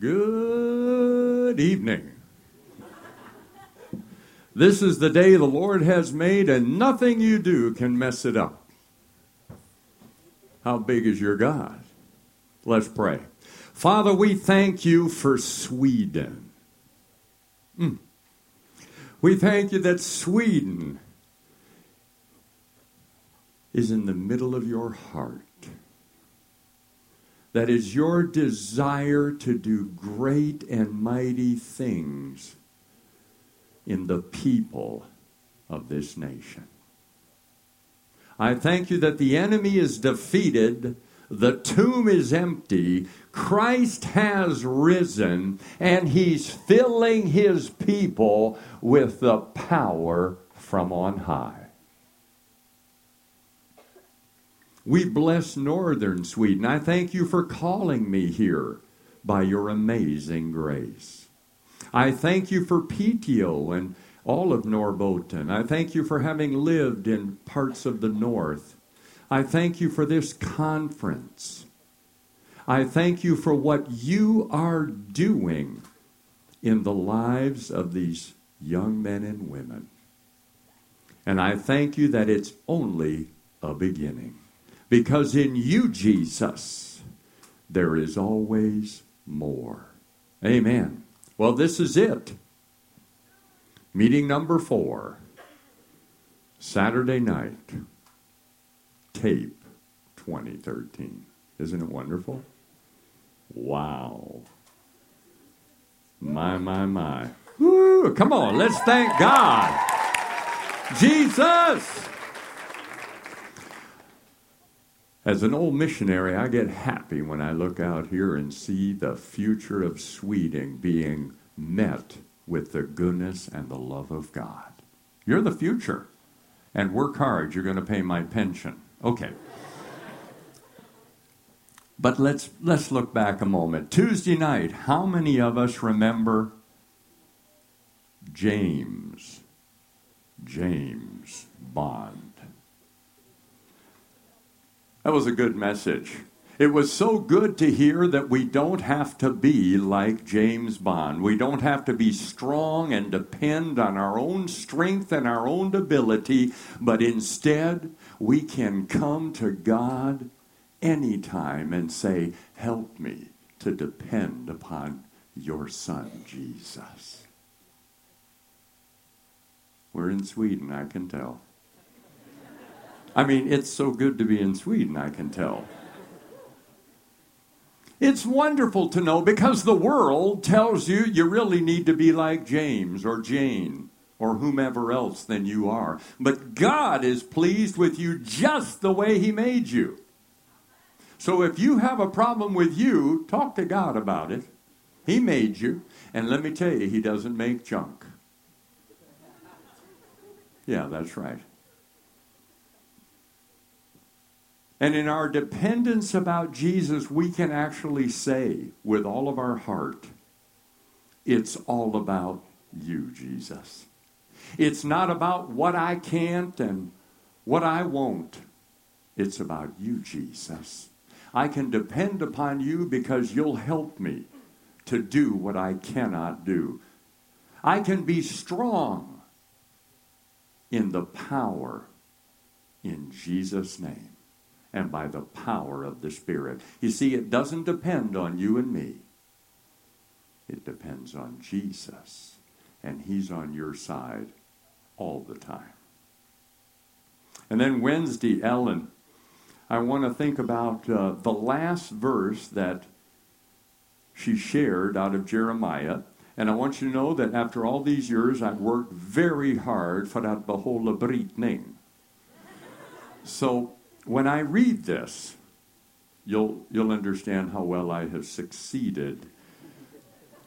Good evening. This is the day the Lord has made, and nothing you do can mess it up. How big is your God? Let's pray. Father, we thank you for Sweden. Mm. We thank you that Sweden is in the middle of your heart. That is your desire to do great and mighty things in the people of this nation. I thank you that the enemy is defeated, the tomb is empty, Christ has risen, and he's filling his people with the power from on high. We bless northern Sweden. I thank you for calling me here by your amazing grace. I thank you for Piteå and all of Norrbotten. I thank you for having lived in parts of the north. I thank you for this conference. I thank you for what you are doing in the lives of these young men and women. And I thank you that it's only a beginning. Because in you, Jesus, there is always more. Amen. Well, this is it. Meeting number four, Saturday night, tape 2013. Isn't it wonderful? Wow. My, my, my. Woo, come on, let's thank God. Jesus! As an old missionary, I get happy when I look out here and see the future of Sweden being met with the goodness and the love of God. You're the future. And work hard, you're going to pay my pension. Okay. But let's let's look back a moment. Tuesday night, how many of us remember James James Bond? That was a good message. It was so good to hear that we don't have to be like James Bond. We don't have to be strong and depend on our own strength and our own ability, but instead we can come to God anytime and say, Help me to depend upon your Son, Jesus. We're in Sweden, I can tell. I mean, it's so good to be in Sweden, I can tell. It's wonderful to know because the world tells you you really need to be like James or Jane or whomever else than you are. But God is pleased with you just the way He made you. So if you have a problem with you, talk to God about it. He made you. And let me tell you, He doesn't make junk. Yeah, that's right. And in our dependence about Jesus, we can actually say with all of our heart, it's all about you, Jesus. It's not about what I can't and what I won't. It's about you, Jesus. I can depend upon you because you'll help me to do what I cannot do. I can be strong in the power in Jesus' name and by the power of the Spirit. You see, it doesn't depend on you and me, it depends on Jesus, and He's on your side all the time. And then Wednesday, Ellen, I want to think about uh, the last verse that she shared out of Jeremiah. And I want you to know that after all these years, I've worked very hard for that behola brytning. So when I read this, you'll, you'll understand how well I have succeeded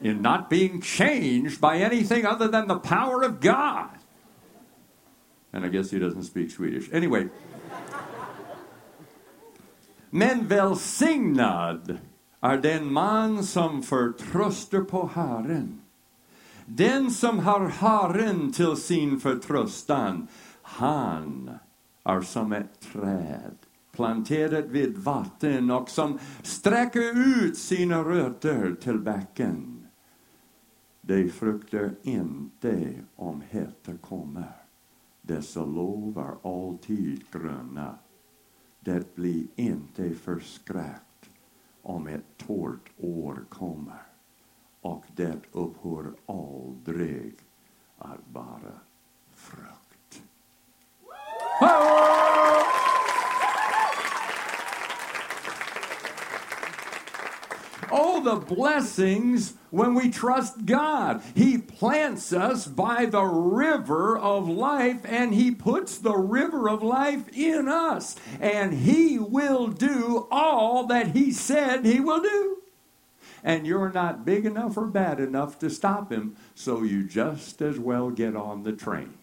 in not being changed by anything other than the power of God. And I guess he doesn't speak Swedish. Anyway. Men välsignad är den man som förtröstar på Herren. Den som har Herren till sin förtröstan, han är som ett träd planterat vid vatten och som sträcker ut sina rötter till bäcken. De fruktar inte om hetta kommer. Dessa lov är alltid gröna. Det blir inte förskräckt om ett torrt år kommer och det upphör aldrig att vara frukt. Oh, the blessings when we trust God. He plants us by the river of life and He puts the river of life in us. And He will do all that He said He will do. And you're not big enough or bad enough to stop Him, so you just as well get on the train.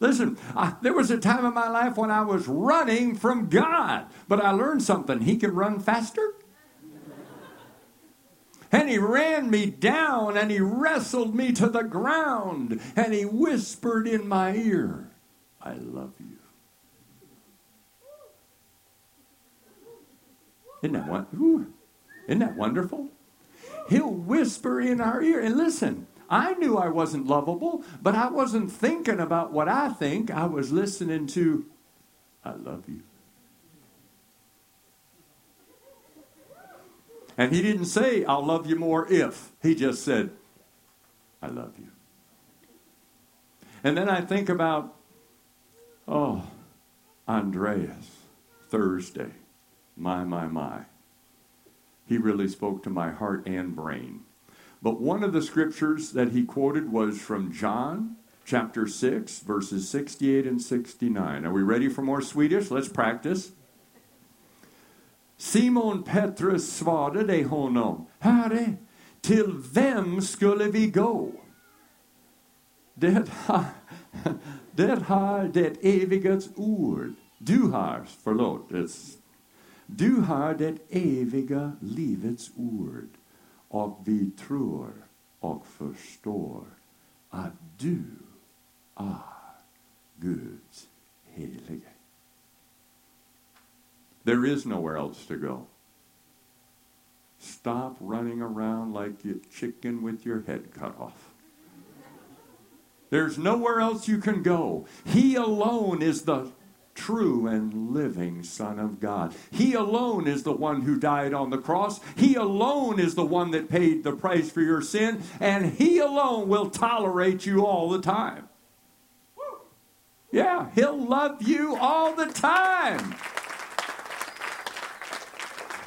Listen, I, there was a time in my life when I was running from God, but I learned something. He can run faster and he ran me down and he wrestled me to the ground and he whispered in my ear, I love you. Isn't that, one, isn't that wonderful? He'll whisper in our ear. And listen, I knew I wasn't lovable, but I wasn't thinking about what I think. I was listening to, I love you. And he didn't say, I'll love you more if. He just said, I love you. And then I think about, oh, Andreas, Thursday. My, my, my. He really spoke to my heart and brain. But one of the scriptures that he quoted was from John chapter 6, verses 68 and 69. Are we ready for more Swedish? Let's practice. Simon Petrus svarade honom, Herre, till vem skulle vi gå? Det har, det har det evigas ord. Du har, förlåt, du har det eviga livets ord och vi tror och förstår att du är Guds helige. There is nowhere else to go. Stop running around like a chicken with your head cut off. There's nowhere else you can go. He alone is the true and living Son of God. He alone is the one who died on the cross. He alone is the one that paid the price for your sin. And He alone will tolerate you all the time. Yeah, He'll love you all the time.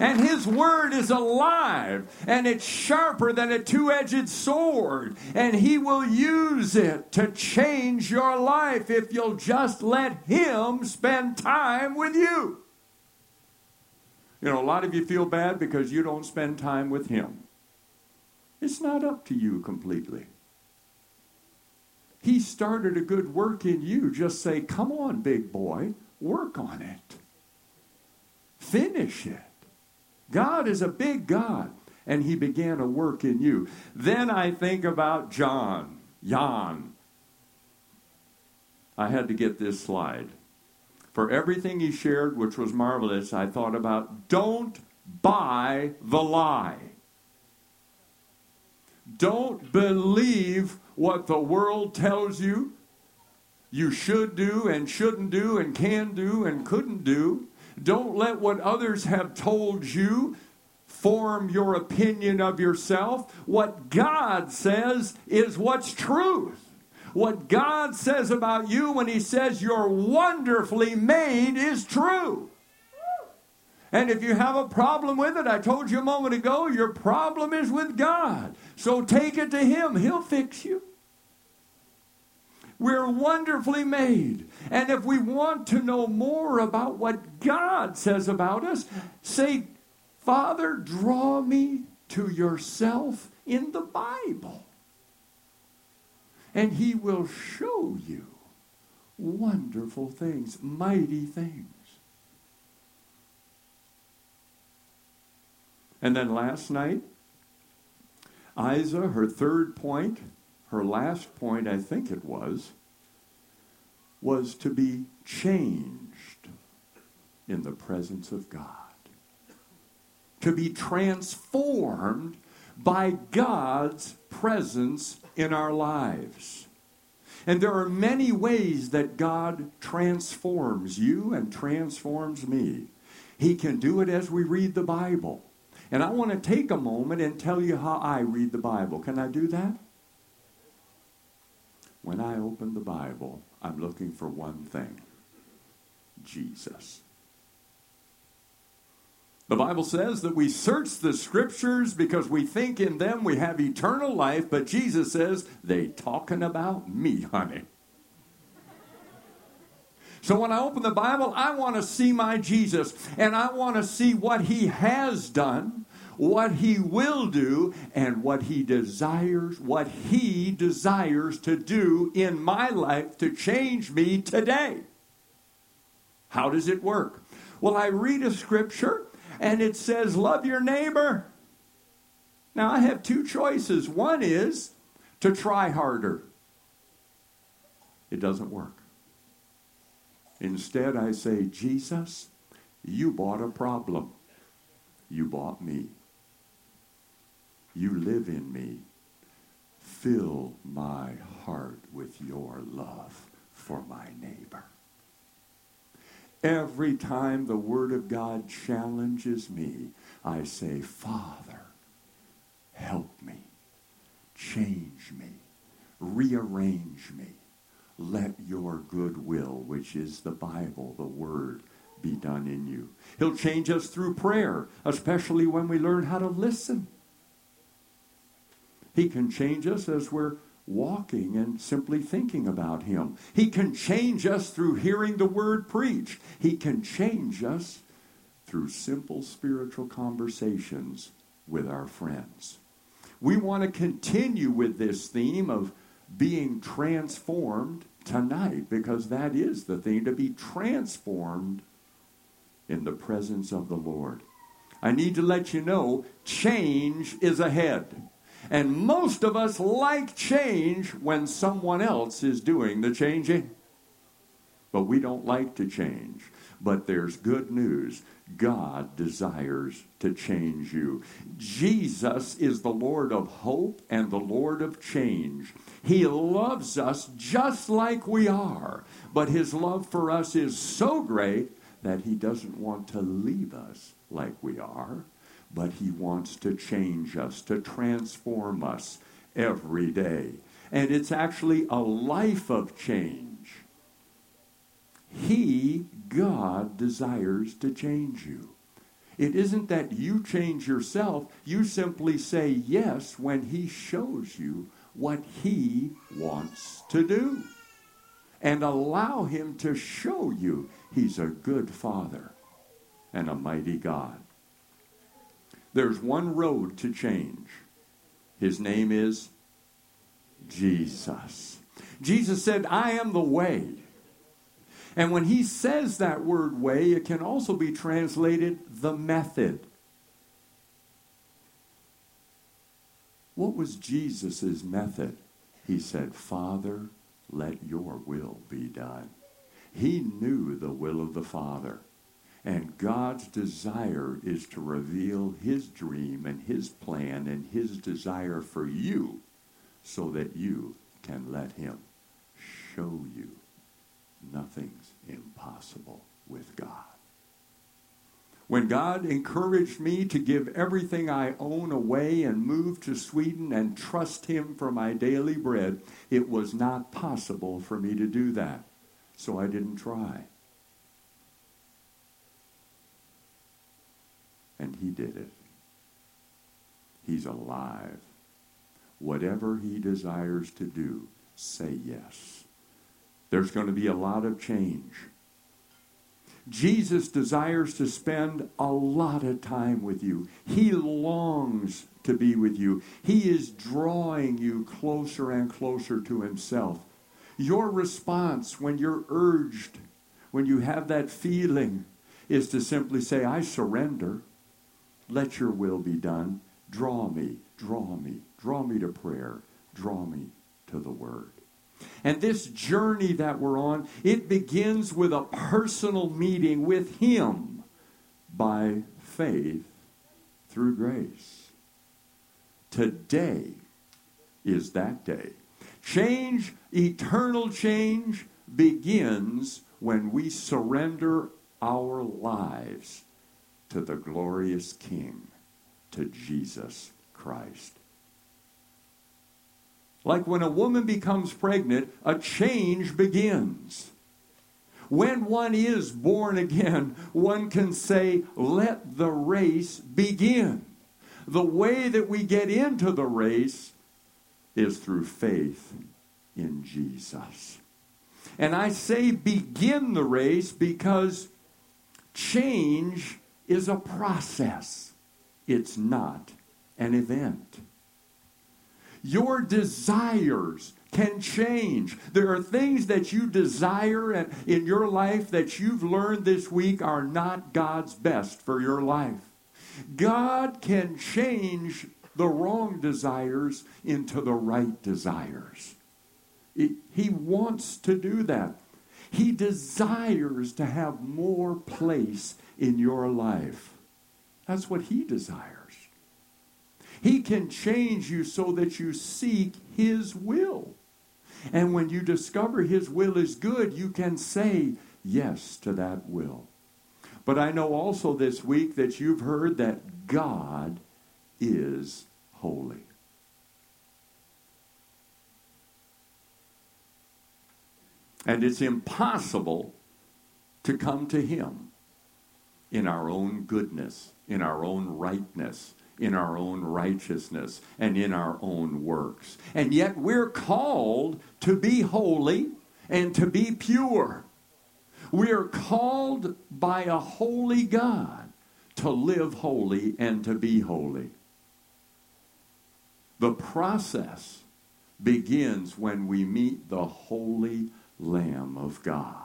And his word is alive and it's sharper than a two edged sword. And he will use it to change your life if you'll just let him spend time with you. You know, a lot of you feel bad because you don't spend time with him. It's not up to you completely. He started a good work in you. Just say, come on, big boy, work on it. Finish it. God is a big God, and He began a work in you. Then I think about John, Jan. I had to get this slide. For everything he shared, which was marvelous, I thought about don't buy the lie. Don't believe what the world tells you you should do and shouldn't do and can do and couldn't do. Don't let what others have told you form your opinion of yourself. What God says is what's truth. What God says about you when He says you're wonderfully made is true. And if you have a problem with it, I told you a moment ago, your problem is with God. So take it to Him, He'll fix you. We're wonderfully made. And if we want to know more about what God says about us, say, Father, draw me to yourself in the Bible. And He will show you wonderful things, mighty things. And then last night, Isa, her third point, her last point, I think it was, was to be changed in the presence of God. To be transformed by God's presence in our lives. And there are many ways that God transforms you and transforms me. He can do it as we read the Bible. And I want to take a moment and tell you how I read the Bible. Can I do that? When I open the Bible, I'm looking for one thing Jesus. The Bible says that we search the scriptures because we think in them we have eternal life, but Jesus says, they talking about me, honey. So when I open the Bible, I want to see my Jesus and I want to see what he has done, what he will do, and what he desires, what he desires to do in my life to change me today. How does it work? Well, I read a scripture and it says, Love your neighbor. Now, I have two choices. One is to try harder, it doesn't work. Instead, I say, Jesus, you bought a problem. You bought me. You live in me. Fill my heart with your love for my neighbor. Every time the Word of God challenges me, I say, Father, help me, change me, rearrange me. Let your good will, which is the Bible, the Word, be done in you. He'll change us through prayer, especially when we learn how to listen. He can change us as we're walking and simply thinking about Him. He can change us through hearing the Word preached. He can change us through simple spiritual conversations with our friends. We want to continue with this theme of being transformed tonight because that is the thing to be transformed in the presence of the Lord. I need to let you know change is ahead. And most of us like change when someone else is doing the changing. But we don't like to change. But there's good news. God desires to change you. Jesus is the Lord of hope and the Lord of change. He loves us just like we are, but his love for us is so great that he doesn't want to leave us like we are but He wants to change us, to transform us every day. And it's actually a life of change. He, God, desires to change you. It isn't that you change yourself, you simply say yes when He shows you what He wants to do. And allow Him to show you He's a good Father and a mighty God. There's one road to change. His name is Jesus. Jesus said, I am the way. And when he says that word way, it can also be translated the method. What was Jesus' method? He said, Father, let your will be done. He knew the will of the Father. And God's desire is to reveal his dream and his plan and his desire for you so that you can let him show you nothing's impossible with God. When God encouraged me to give everything I own away and move to Sweden and trust Him for my daily bread, it was not possible for me to do that. So I didn't try. And he did it. He's alive. Whatever he desires to do, say yes. There's going to be a lot of change. Jesus desires to spend a lot of time with you. He longs to be with you. He is drawing you closer and closer to himself. Your response when you're urged, when you have that feeling, is to simply say, I surrender. Let your will be done. Draw me, draw me, draw me to prayer, draw me to the word. And this journey that we're on, it begins with a personal meeting with Him by faith through grace. Today is that day. Change, eternal change, begins when we surrender our lives to the glorious King, to Jesus Christ. Like when a woman becomes pregnant, a change begins. When one is born again, one can say, let the race begin. The way that we get into the race is through faith in Jesus. And I say begin the race because change is a process, it's not an event. Your desires can change. There are things that you desire in your life that you've learned this week are not God's best for your life. God can change the wrong desires into the right desires. He wants to do that. He desires to have more place in your life. That's what He desires. He can change you so that you seek His will. And when you discover His will is good, you can say yes to that will. But I know also this week that you've heard that God is holy. And it's impossible to come to Him in our own goodness, in our own rightness, in our own righteousness, and in our own works. And yet we're called to be holy and to be pure. We are called by a holy God to live holy and to be holy. The process begins when we meet the holy Lamb of God.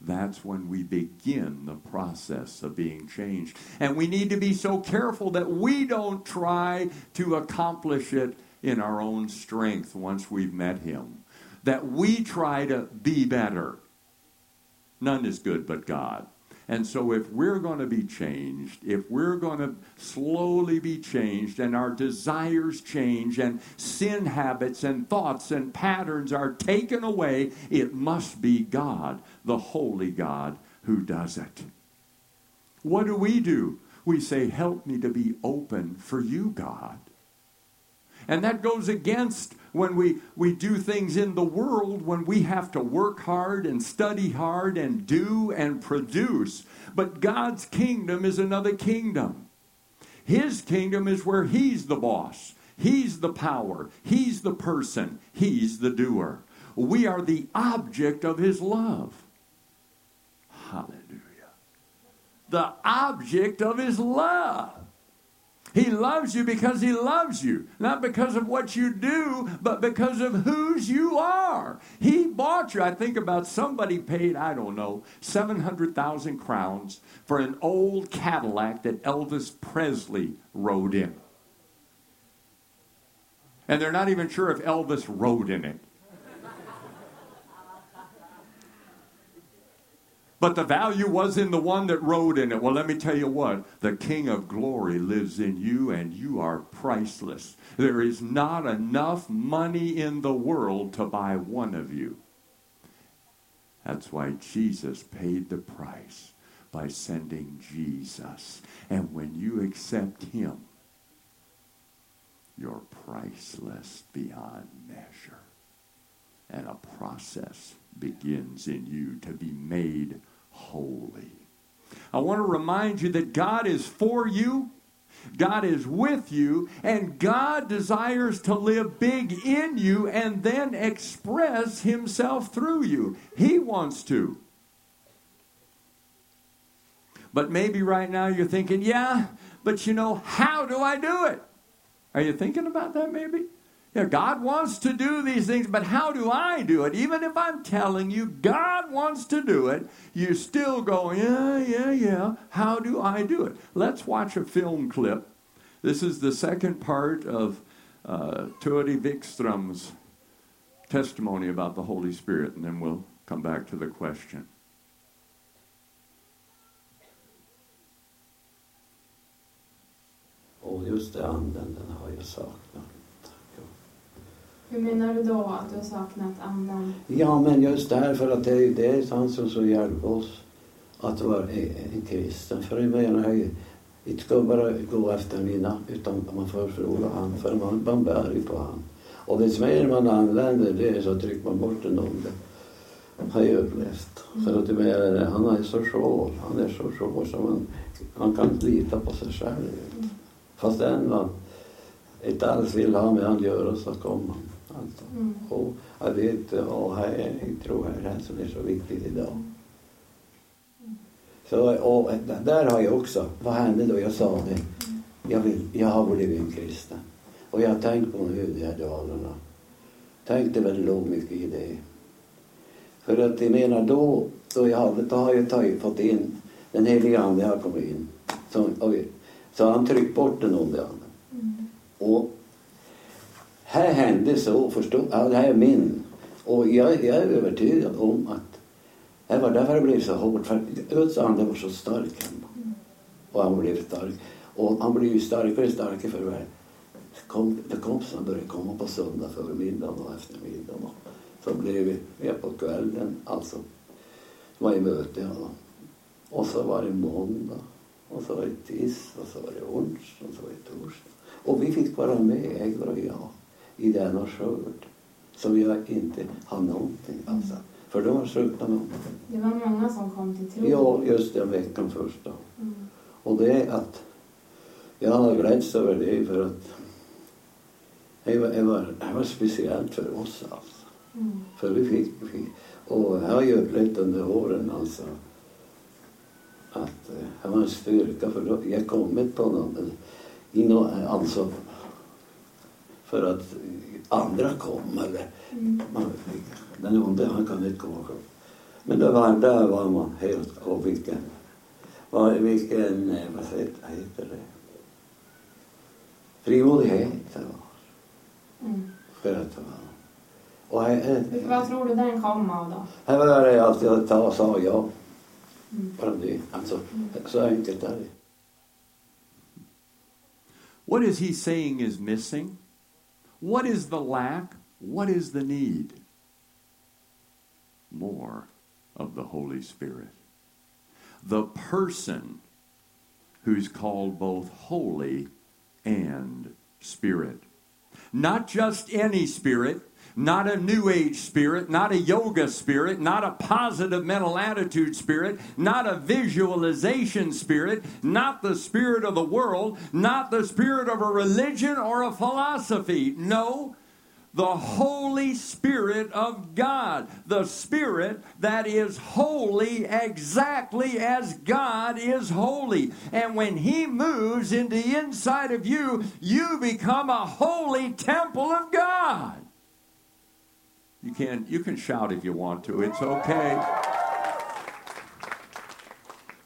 That's when we begin the process of being changed. And we need to be so careful that we don't try to accomplish it in our own strength once we've met Him. That we try to be better. None is good but God. And so, if we're going to be changed, if we're going to slowly be changed, and our desires change, and sin habits and thoughts and patterns are taken away, it must be God, the holy God, who does it. What do we do? We say, Help me to be open for you, God. And that goes against when we, we do things in the world, when we have to work hard and study hard and do and produce. But God's kingdom is another kingdom. His kingdom is where He's the boss, He's the power, He's the person, He's the doer. We are the object of His love. Hallelujah. The object of His love. He loves you because He loves you, not because of what you do, but because of whose you are. He bought you. I think about somebody paid, I don't know, 700,000 crowns for an old Cadillac that Elvis Presley rode in. And they're not even sure if Elvis rode in it. But the value was in the one that rode in it. Well, let me tell you what the King of glory lives in you, and you are priceless. There is not enough money in the world to buy one of you. That's why Jesus paid the price by sending Jesus. And when you accept Him, you're priceless beyond measure. And a process begins in you to be made holy. I want to remind you that God is for you, God is with you, and God desires to live big in you and then express Himself through you. He wants to. But maybe right now you're thinking, yeah, but you know, how do I do it? Are you thinking about that maybe? Yeah, God wants to do these things, but how do I do it? Even if I'm telling you God wants to do it, you still go, yeah, yeah, yeah. How do I do it? Let's watch a film clip. This is the second part of uh, Vikstrom's testimony about the Holy Spirit, and then we'll come back to the question. Och just det anden, den har saknat. Hur menar du då att du har saknat anden? Ja, men just därför att det är ju det han som så hjälper oss att vara en kristen. För jag menar, jag inte ska bara gå efter mina, utan man får fråga han, för man, man bär ju på han. Och desto mer man använder det så trycker man bort den onde. Har jag upplevt. För att menar, han är så svår, han är så svår så man, man kan inte lita på sig själv. Fast den man inte alls vill ha med han göra så kommer han. Alltså. Mm. Och jag tror jag det här som är så viktigt idag. Så, och där har jag också, vad hände då jag sa det? Jag, vill, jag har blivit en kristen. Och jag har tänkt på de här dagarna. Tänkte väl låg mycket i det. För att jag menar då, då, jag då har jag tagit, fått in, den heliga ande har kommit in. Så, så han tryckt bort den onde anden. Mm. Och här hände så, förstå, ja, det här är min. Och jag, jag är övertygad om att det var därför det blev så hårt. För Guds ande var så stark hemma. Och han blev stark. Och han blev ju starkare och starkare för varje kom, det kompisarna började komma på söndag förmiddagen och eftermiddagen. Och så blev vi med på kvällen, alltså. Det var i möte, ja. Och så var det måndag. Och så var det tisdag, och så var det onsdag, och så var det torsdag. Och vi fick vara med, Egor och jag, i denna skörd. Som jag inte har någonting, alltså. För de har slutat med Det var många som kom till tro. Ja, just den veckan första. Mm. Och det är att jag har glädts över det för att det var, det var, det var speciellt för oss alltså. Mm. För vi fick, vi fick och jag har ju upplevt under åren alltså att eh, det var en styrka för då, jag kommit på någon, i nå, alltså för att andra kom eller Mm. man, den onde han kunde inte komma själv. Men då var, där var man helt, och vilken, var, vilken, eh, vad heter, det, frimodighet det var. Mm. För att vara. Och här, Vad tror du den kom av då? här var det alltid att ta och sa ja. Mm. Bara det. Alltså, så enkelt är det. What is he saying is missing? What is the lack? What is the need? More of the Holy Spirit. The person who's called both holy and spirit. Not just any spirit, not a new age spirit, not a yoga spirit, not a positive mental attitude spirit, not a visualization spirit, not the spirit of the world, not the spirit of a religion or a philosophy. No, the Holy Spirit of God, the Spirit that is holy exactly as God is holy. And when He moves into the inside of you, you become a holy temple of God. You can you can shout if you want to. It's okay.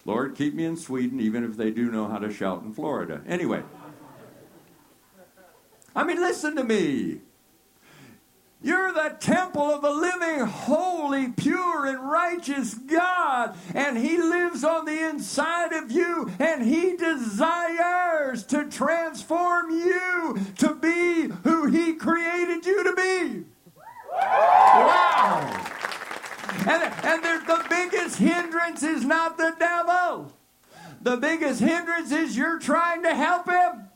Lord, keep me in Sweden, even if they do know how to shout in Florida. Anyway. I mean, listen to me. You're the temple of the living, holy, pure, and righteous God. And He lives on the inside of you. And He desires to transform you to be who He created you to be. Wow. And, and the, the biggest hindrance is not the devil. The biggest hindrance is you're trying to help him.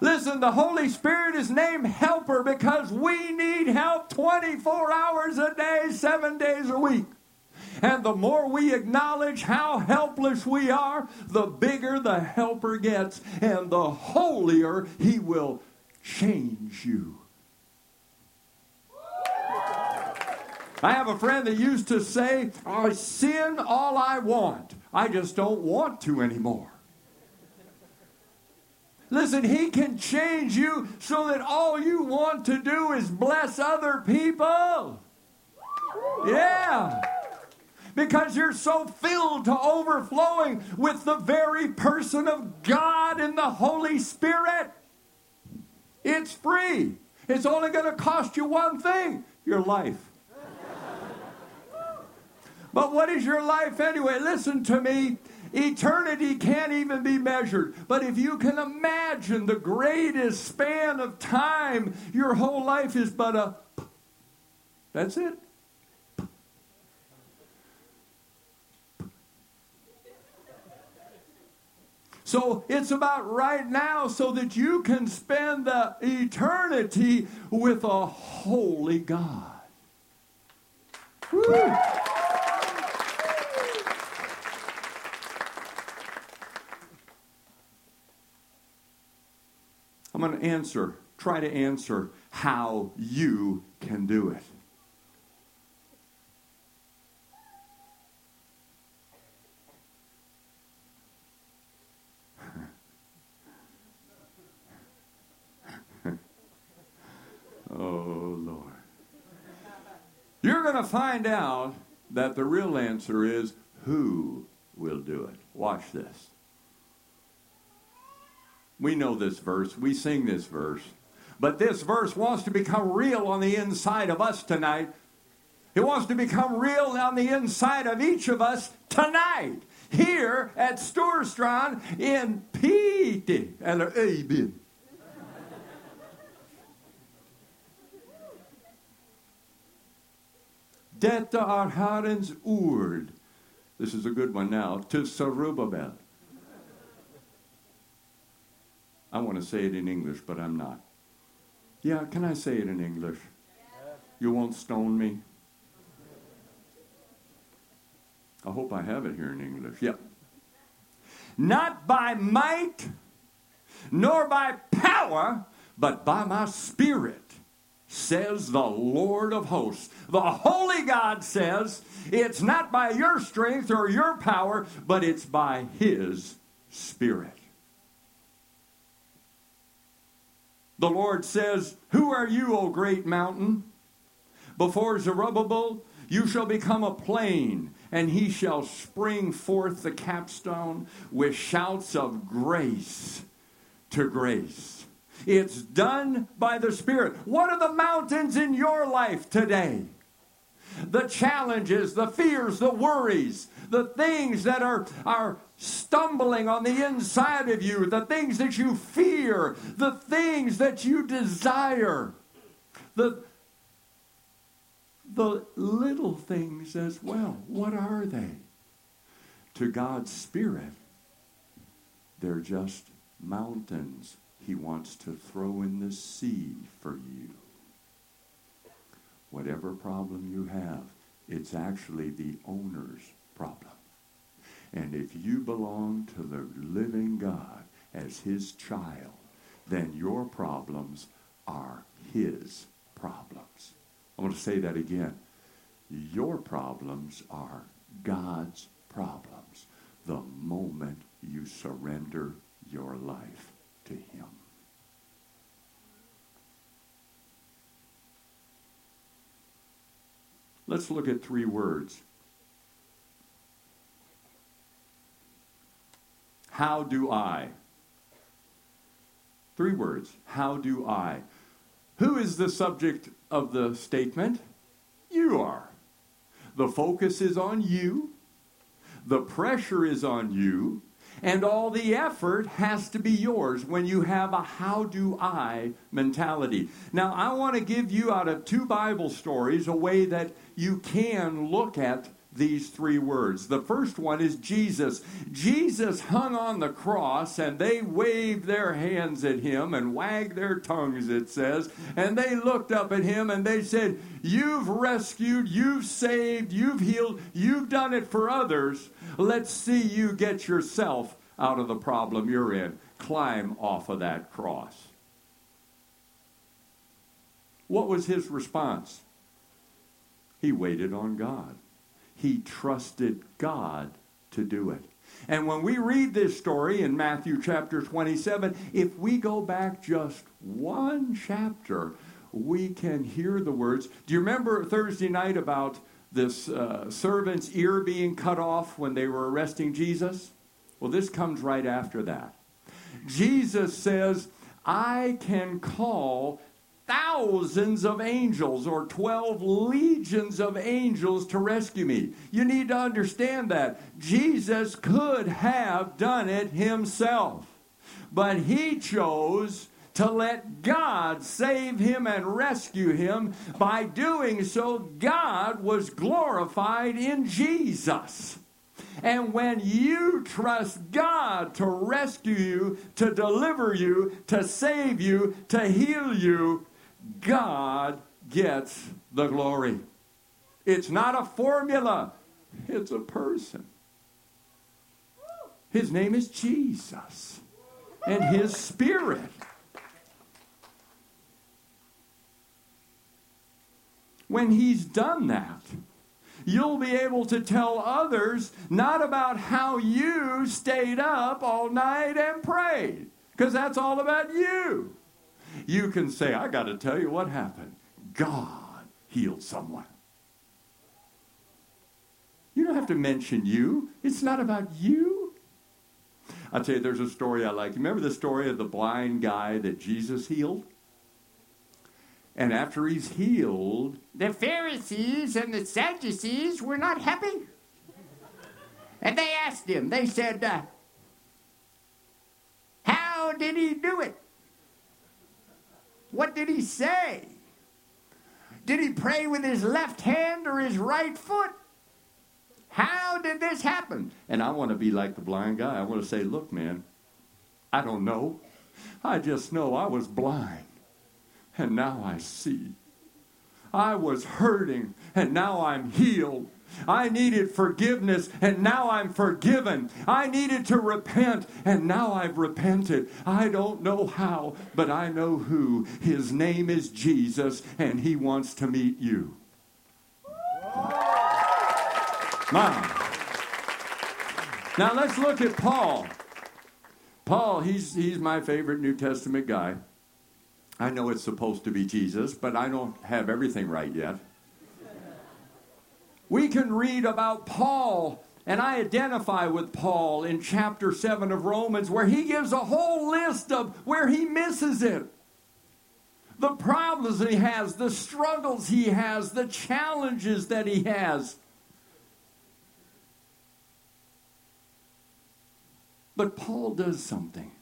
Listen, the Holy Spirit is named Helper because we need help 24 hours a day, seven days a week. And the more we acknowledge how helpless we are, the bigger the helper gets, and the holier he will change you. I have a friend that used to say, I sin all I want. I just don't want to anymore. Listen, He can change you so that all you want to do is bless other people. Yeah. Because you're so filled to overflowing with the very person of God and the Holy Spirit. It's free. It's only going to cost you one thing your life. But what is your life anyway? Listen to me. Eternity can't even be measured. But if you can imagine the greatest span of time, your whole life is but a. That's it. So it's about right now so that you can spend the eternity with a holy God. Woo. I'm going to answer, try to answer how you can do it. oh, Lord. You're going to find out that the real answer is who will do it. Watch this. We know this verse, we sing this verse. But this verse wants to become real on the inside of us tonight. It wants to become real on the inside of each of us tonight, here at Storstrand in Piteå, eller Öyby. Detta är Herrens ord. This is a good one now. To Zerubbabel. I want to say it in English, but I'm not. Yeah, can I say it in English? You won't stone me? I hope I have it here in English. Yep. Not by might, nor by power, but by my spirit, says the Lord of hosts. The Holy God says, it's not by your strength or your power, but it's by His Spirit. The Lord says, Who are you, O great mountain? Before Zerubbabel, you shall become a plain, and he shall spring forth the capstone with shouts of grace to grace. It's done by the Spirit. What are the mountains in your life today? The challenges, the fears, the worries, the things that are, are stumbling on the inside of you, the things that you fear, the things that you desire, the, the little things as well. What are they? To God's Spirit, they're just mountains He wants to throw in the sea for you. Whatever problem you have, it's actually the owner's problem. And if you belong to the living God as his child, then your problems are his problems. I want to say that again. Your problems are God's problems the moment you surrender your life to him. Let's look at three words How do I? Three words. How do I? Who is the subject of the statement? You are. The focus is on you. The pressure is on you. And all the effort has to be yours when you have a how do I mentality. Now, I want to give you out of two Bible stories a way that you can look at these three words. The first one is Jesus. Jesus hung on the cross and they waved their hands at him and wagged their tongues, it says. And they looked up at him and they said, You've rescued, you've saved, you've healed, you've done it for others. Let's see you get yourself out of the problem you're in. Climb off of that cross. What was his response? He waited on God. He trusted God to do it. And when we read this story in Matthew chapter 27, if we go back just one chapter, we can hear the words. Do you remember Thursday night about this uh, servant's ear being cut off when they were arresting Jesus? Well, this comes right after that. Jesus says, I can call thousands of angels or 12 legions of angels to rescue me. You need to understand that. Jesus could have done it himself, but he chose to let God save him and rescue him. By doing so, God was glorified in Jesus. And when you trust God to rescue you, to deliver you, to save you, to heal you, God gets the glory. It's not a formula, it's a person. His name is Jesus and his spirit. When he's done that, you'll be able to tell others not about how you stayed up all night and prayed, because that's all about you. You can say, I got to tell you what happened. God healed someone. You don't have to mention you. It's not about you. I'll tell you, there's a story I like. Remember the story of the blind guy that Jesus healed? And after he's healed, the Pharisees and the Sadducees were not happy. And they asked him, they said, uh, How did he do it? What did he say? Did he pray with his left hand or his right foot? How did this happen? And I want to be like the blind guy. I want to say, Look, man, I don't know. I just know I was blind and now I see. I was hurting, and now I'm healed. I needed forgiveness, and now I'm forgiven. I needed to repent, and now I've repented. I don't know how, but I know who. His name is Jesus, and he wants to meet you. Mom. Now let's look at Paul. Paul, he's, he's my favorite New Testament guy. I know it's supposed to be Jesus, but I don't have everything right yet. We can read about Paul, and I identify with Paul in chapter 7 of Romans, where he gives a whole list of where he misses it. The problems he has, the struggles he has, the challenges that he has. But Paul does something.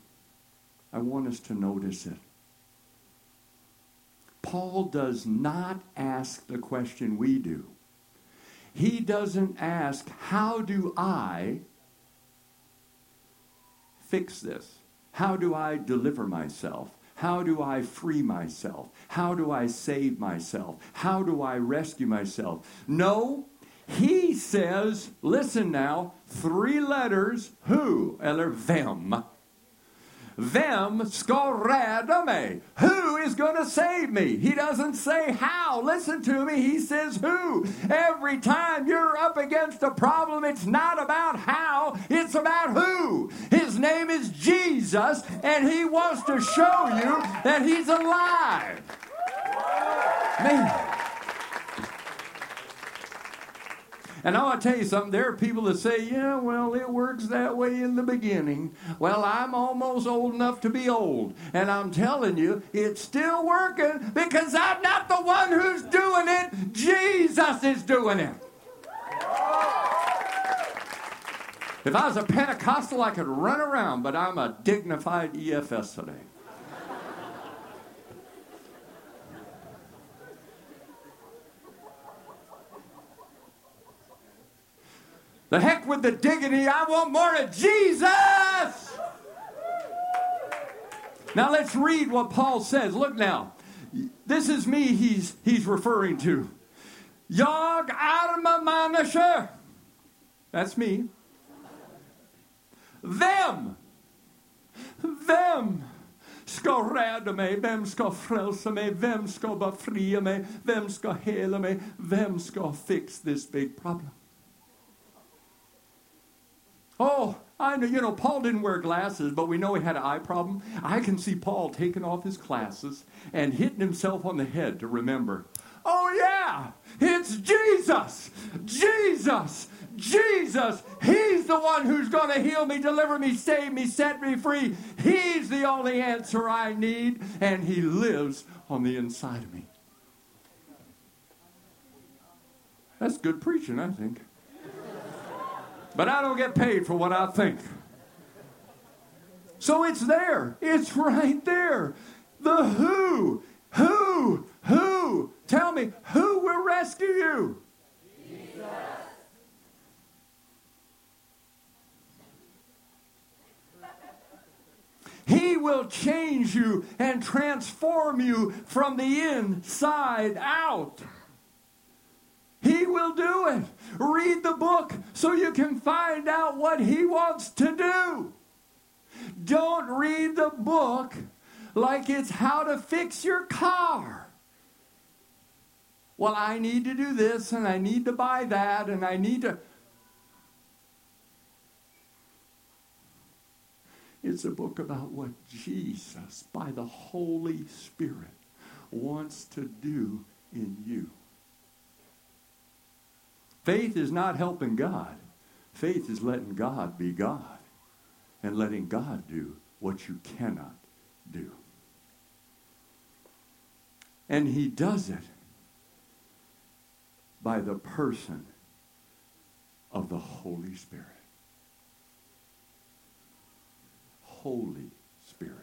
I want us to notice it. Paul does not ask the question we do. He doesn't ask, How do I fix this? How do I deliver myself? How do I free myself? How do I save myself? How do I rescue myself? No, he says, listen now, three letters, who, eller them them skoradame. Who is going to save me? He doesn't say how. Listen to me. He says who. Every time you're up against a problem, it's not about how, it's about who. His name is Jesus, and he wants to show you that he's alive. Man. And I want to tell you something. There are people that say, yeah, well, it works that way in the beginning. Well, I'm almost old enough to be old. And I'm telling you, it's still working because I'm not the one who's doing it. Jesus is doing it. If I was a Pentecostal, I could run around, but I'm a dignified EFS today. The heck with the dignity. I want more of Jesus. Now let's read what Paul says. Look now. This is me he's, he's referring to. Jag arma människor. That's me. Them. Them ska rädda mig? Vem ska frälsa mig? Vem ska befria mig? Vem ska? Vem ska fix this big problem? Oh, I know, you know, Paul didn't wear glasses, but we know he had an eye problem. I can see Paul taking off his glasses and hitting himself on the head to remember. Oh, yeah, it's Jesus! Jesus! Jesus, He's the one who's going to heal me, deliver me, save me, set me free. He's the only answer I need, and He lives on the inside of me. That's good preaching, I think. But I don't get paid for what I think. So it's there. It's right there. The who. Who? Who? Tell me, who will rescue you? Jesus. He will change you and transform you from the inside out. Will do it. Read the book so you can find out what He wants to do. Don't read the book like it's how to fix your car. Well, I need to do this and I need to buy that and I need to. It's a book about what Jesus, by the Holy Spirit, wants to do in you. Faith is not helping God. Faith is letting God be God and letting God do what you cannot do. And he does it by the person of the Holy Spirit. Holy Spirit.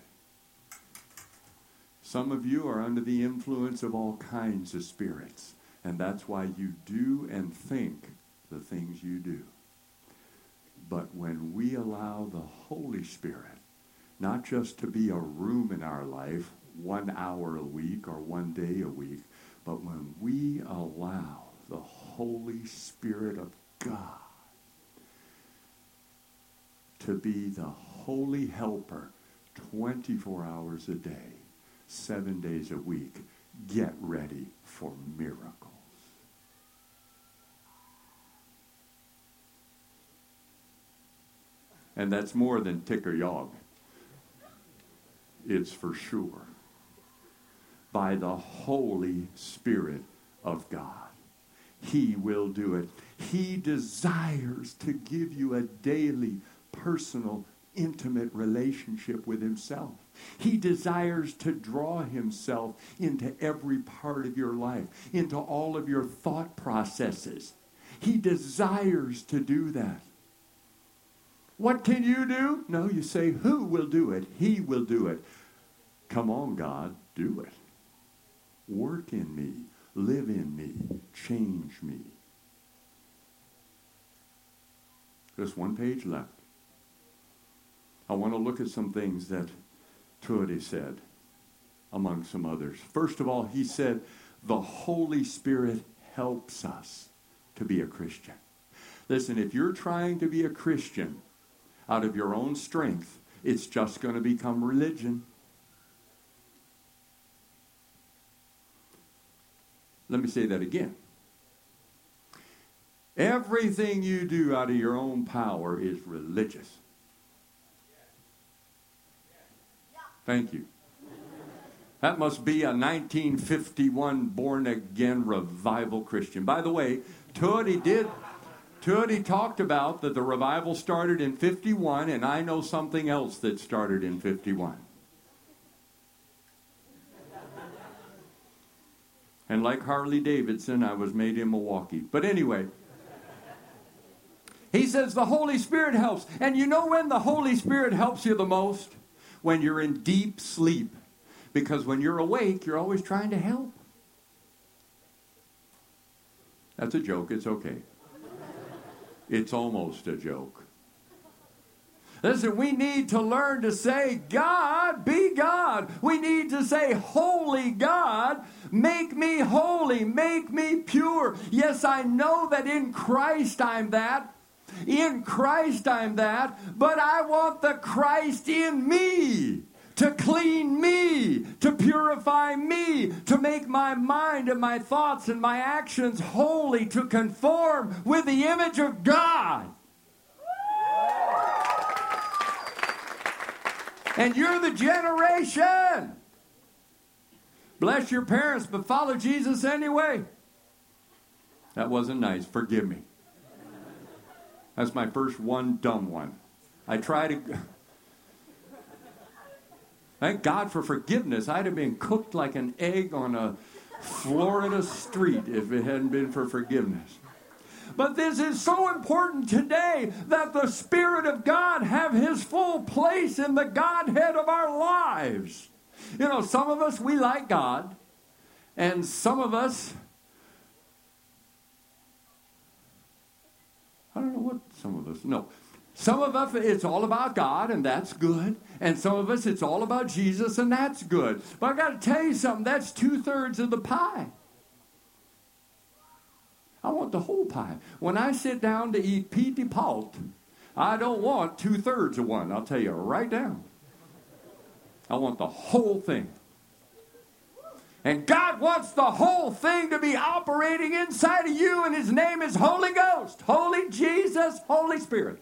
Some of you are under the influence of all kinds of spirits, and that's why you do and think the things you do. But when we allow the Holy Spirit not just to be a room in our life, one hour a week or one day a week, but when we allow the Holy Spirit of God to be the holy helper 24 hours a day, seven days a week, get ready for miracles. And that's more than ticker yog. It's for sure. By the Holy Spirit of God. He will do it. He desires to give you a daily, personal, intimate relationship with Himself. He desires to draw Himself into every part of your life, into all of your thought processes. He desires to do that. What can you do? No, you say, Who will do it? He will do it. Come on, God, do it. Work in me, live in me, change me. Just one page left. I want to look at some things that Trudy said, among some others. First of all, he said, The Holy Spirit helps us to be a Christian. Listen, if you're trying to be a Christian out of your own strength, it's just going to become religion. Let me say that again. Everything you do out of your own power is religious. Thank you. That must be a 1951 born again revival Christian. By the way, Tootie did. Tootie talked about that the revival started in 51, and I know something else that started in 51. And like Harley Davidson, I was made in Milwaukee. But anyway, he says the Holy Spirit helps. And you know when the Holy Spirit helps you the most? When you're in deep sleep. Because when you're awake, you're always trying to help. That's a joke. It's okay. It's almost a joke. Listen, we need to learn to say, God, be God. We need to say, Holy God, make me holy, make me pure. Yes, I know that in Christ I'm that. In Christ I'm that. But I want the Christ in me to clean me, to purify me, to make my mind and my thoughts and my actions holy, to conform with the image of God. And you're the generation. Bless your parents, but follow Jesus anyway. That wasn't nice. Forgive me. That's my first one dumb one. I try to. Thank God for forgiveness. I'd have been cooked like an egg on a Florida street if it hadn't been for forgiveness. But this is so important today that the Spirit of God have His full place in the Godhead of our lives. You know, some of us, we like God, and some of us, I don't know what some of us, no. Some of us, it's all about God, and that's good. And some of us, it's all about Jesus, and that's good. But I got to tell you something, that's two thirds of the pie. I want the whole pie. When I sit down to eat pitepalt, I don't want two thirds of one. I'll tell you right now. I want the whole thing. And God wants the whole thing to be operating inside of you, and His name is Holy Ghost, Holy Jesus, Holy Spirit.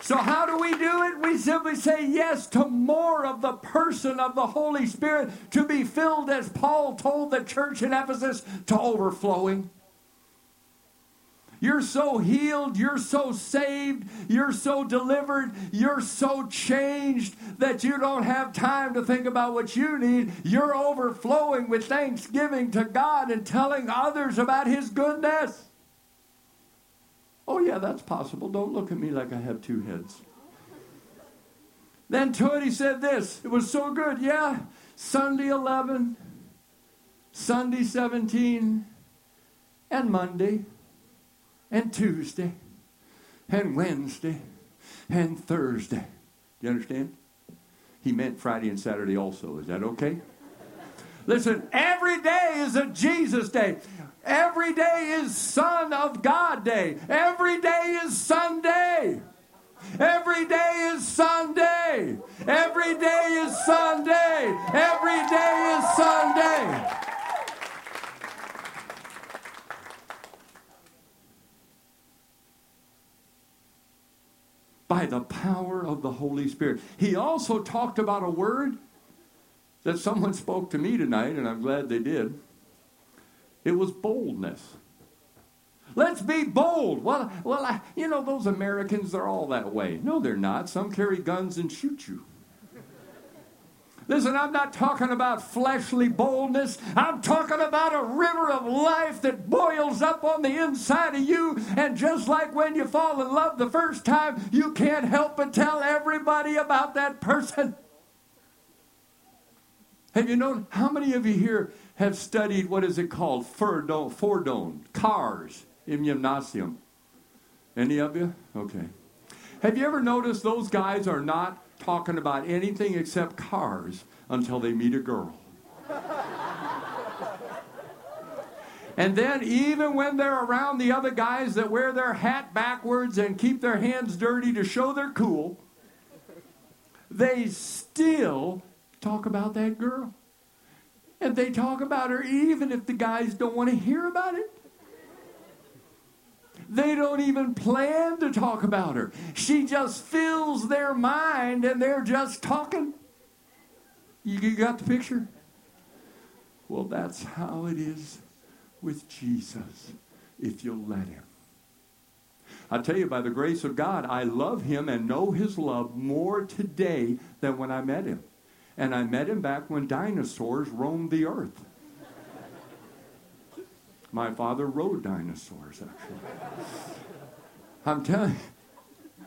So, how do we do it? We simply say yes to more of the person of the Holy Spirit to be filled, as Paul told the church in Ephesus, to overflowing. You're so healed, you're so saved, you're so delivered, you're so changed that you don't have time to think about what you need. You're overflowing with thanksgiving to God and telling others about His goodness. Oh, yeah, that's possible. Don't look at me like I have two heads. Then to said this. It was so good. Yeah, Sunday 11, Sunday 17, and Monday, and Tuesday, and Wednesday, and Thursday. Do you understand? He meant Friday and Saturday also. Is that okay? Listen, every day is a Jesus day. Every day is Son of God Day. Every day is Sunday. Every day is Sunday. Every day is Sunday. Every day is Sunday. By the power of the Holy Spirit. He also talked about a word that someone spoke to me tonight, and I'm glad they did. It was boldness. Let's be bold. Well, well, I, you know those Americans, they're all that way. No, they're not. Some carry guns and shoot you. Listen, I'm not talking about fleshly boldness. I'm talking about a river of life that boils up on the inside of you. And just like when you fall in love the first time, you can't help but tell everybody about that person. Have you known how many of you here have studied what is it called? Fordon, Fordon cars in gymnasium. Any of you? Okay. Have you ever noticed those guys are not talking about anything except cars until they meet a girl? And then, even when they're around the other guys that wear their hat backwards and keep their hands dirty to show they're cool, they still talk about that girl. And they talk about her even if the guys don't want to hear about it. They don't even plan to talk about her. She just fills their mind and they're just talking. You got the picture? Well, that's how it is with Jesus if you'll let him. I tell you, by the grace of God, I love him and know his love more today than when I met him. And I met him back when dinosaurs roamed the earth. My father rode dinosaurs, actually. I'm telling you.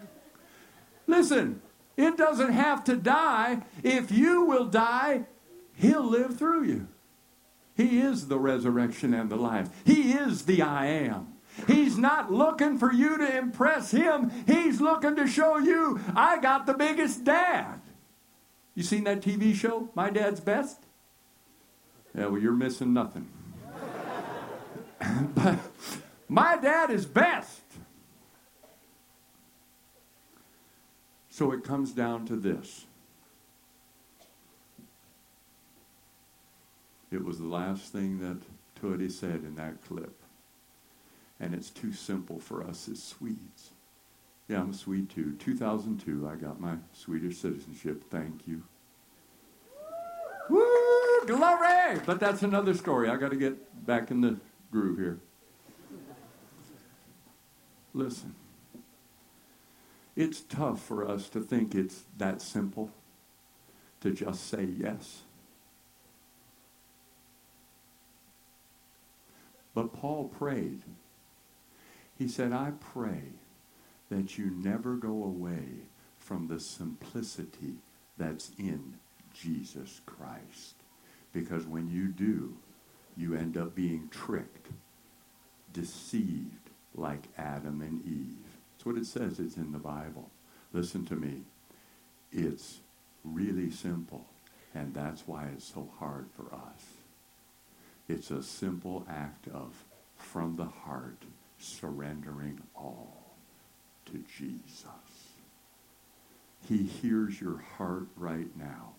Listen, it doesn't have to die. If you will die, he'll live through you. He is the resurrection and the life. He is the I am. He's not looking for you to impress him. He's looking to show you, I got the biggest dad. You seen that TV show, My Dad's Best? Yeah, well, you're missing nothing. but my dad is best. So it comes down to this. It was the last thing that Tootie said in that clip. And it's too simple for us as Swedes. Yeah, I'm a Swede too. 2002, I got my Swedish citizenship. Thank you. Woo! Glory! But that's another story. I got to get back in the groove here. Listen, it's tough for us to think it's that simple to just say yes. But Paul prayed. He said, I pray that you never go away from the simplicity that's in Jesus Christ. Because when you do, you end up being tricked, deceived like Adam and Eve. That's what it says. It's in the Bible. Listen to me. It's really simple, and that's why it's so hard for us. It's a simple act of, from the heart, surrendering all to Jesus. He hears your heart right now.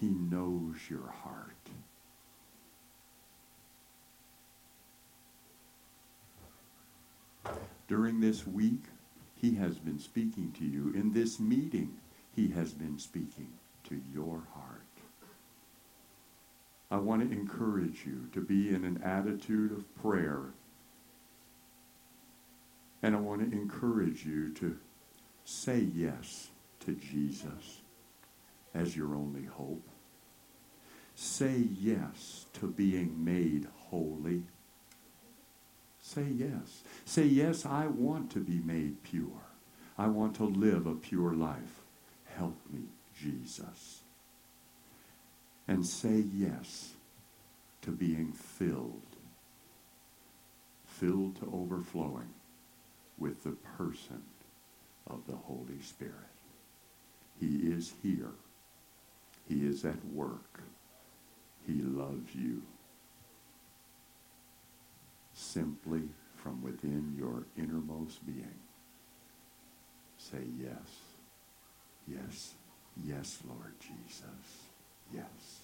He knows your heart. During this week, he has been speaking to you. In this meeting, he has been speaking to your heart. I want to encourage you to be in an attitude of prayer. And I want to encourage you to say yes to Jesus as your only hope. Say yes to being made holy. Say yes. Say, yes, I want to be made pure. I want to live a pure life. Help me, Jesus. And say yes to being filled, filled to overflowing with the person of the Holy Spirit. He is here. He is at work. He loves you. Simply from within your innermost being, say yes. Yes. Yes, Lord Jesus. Yes.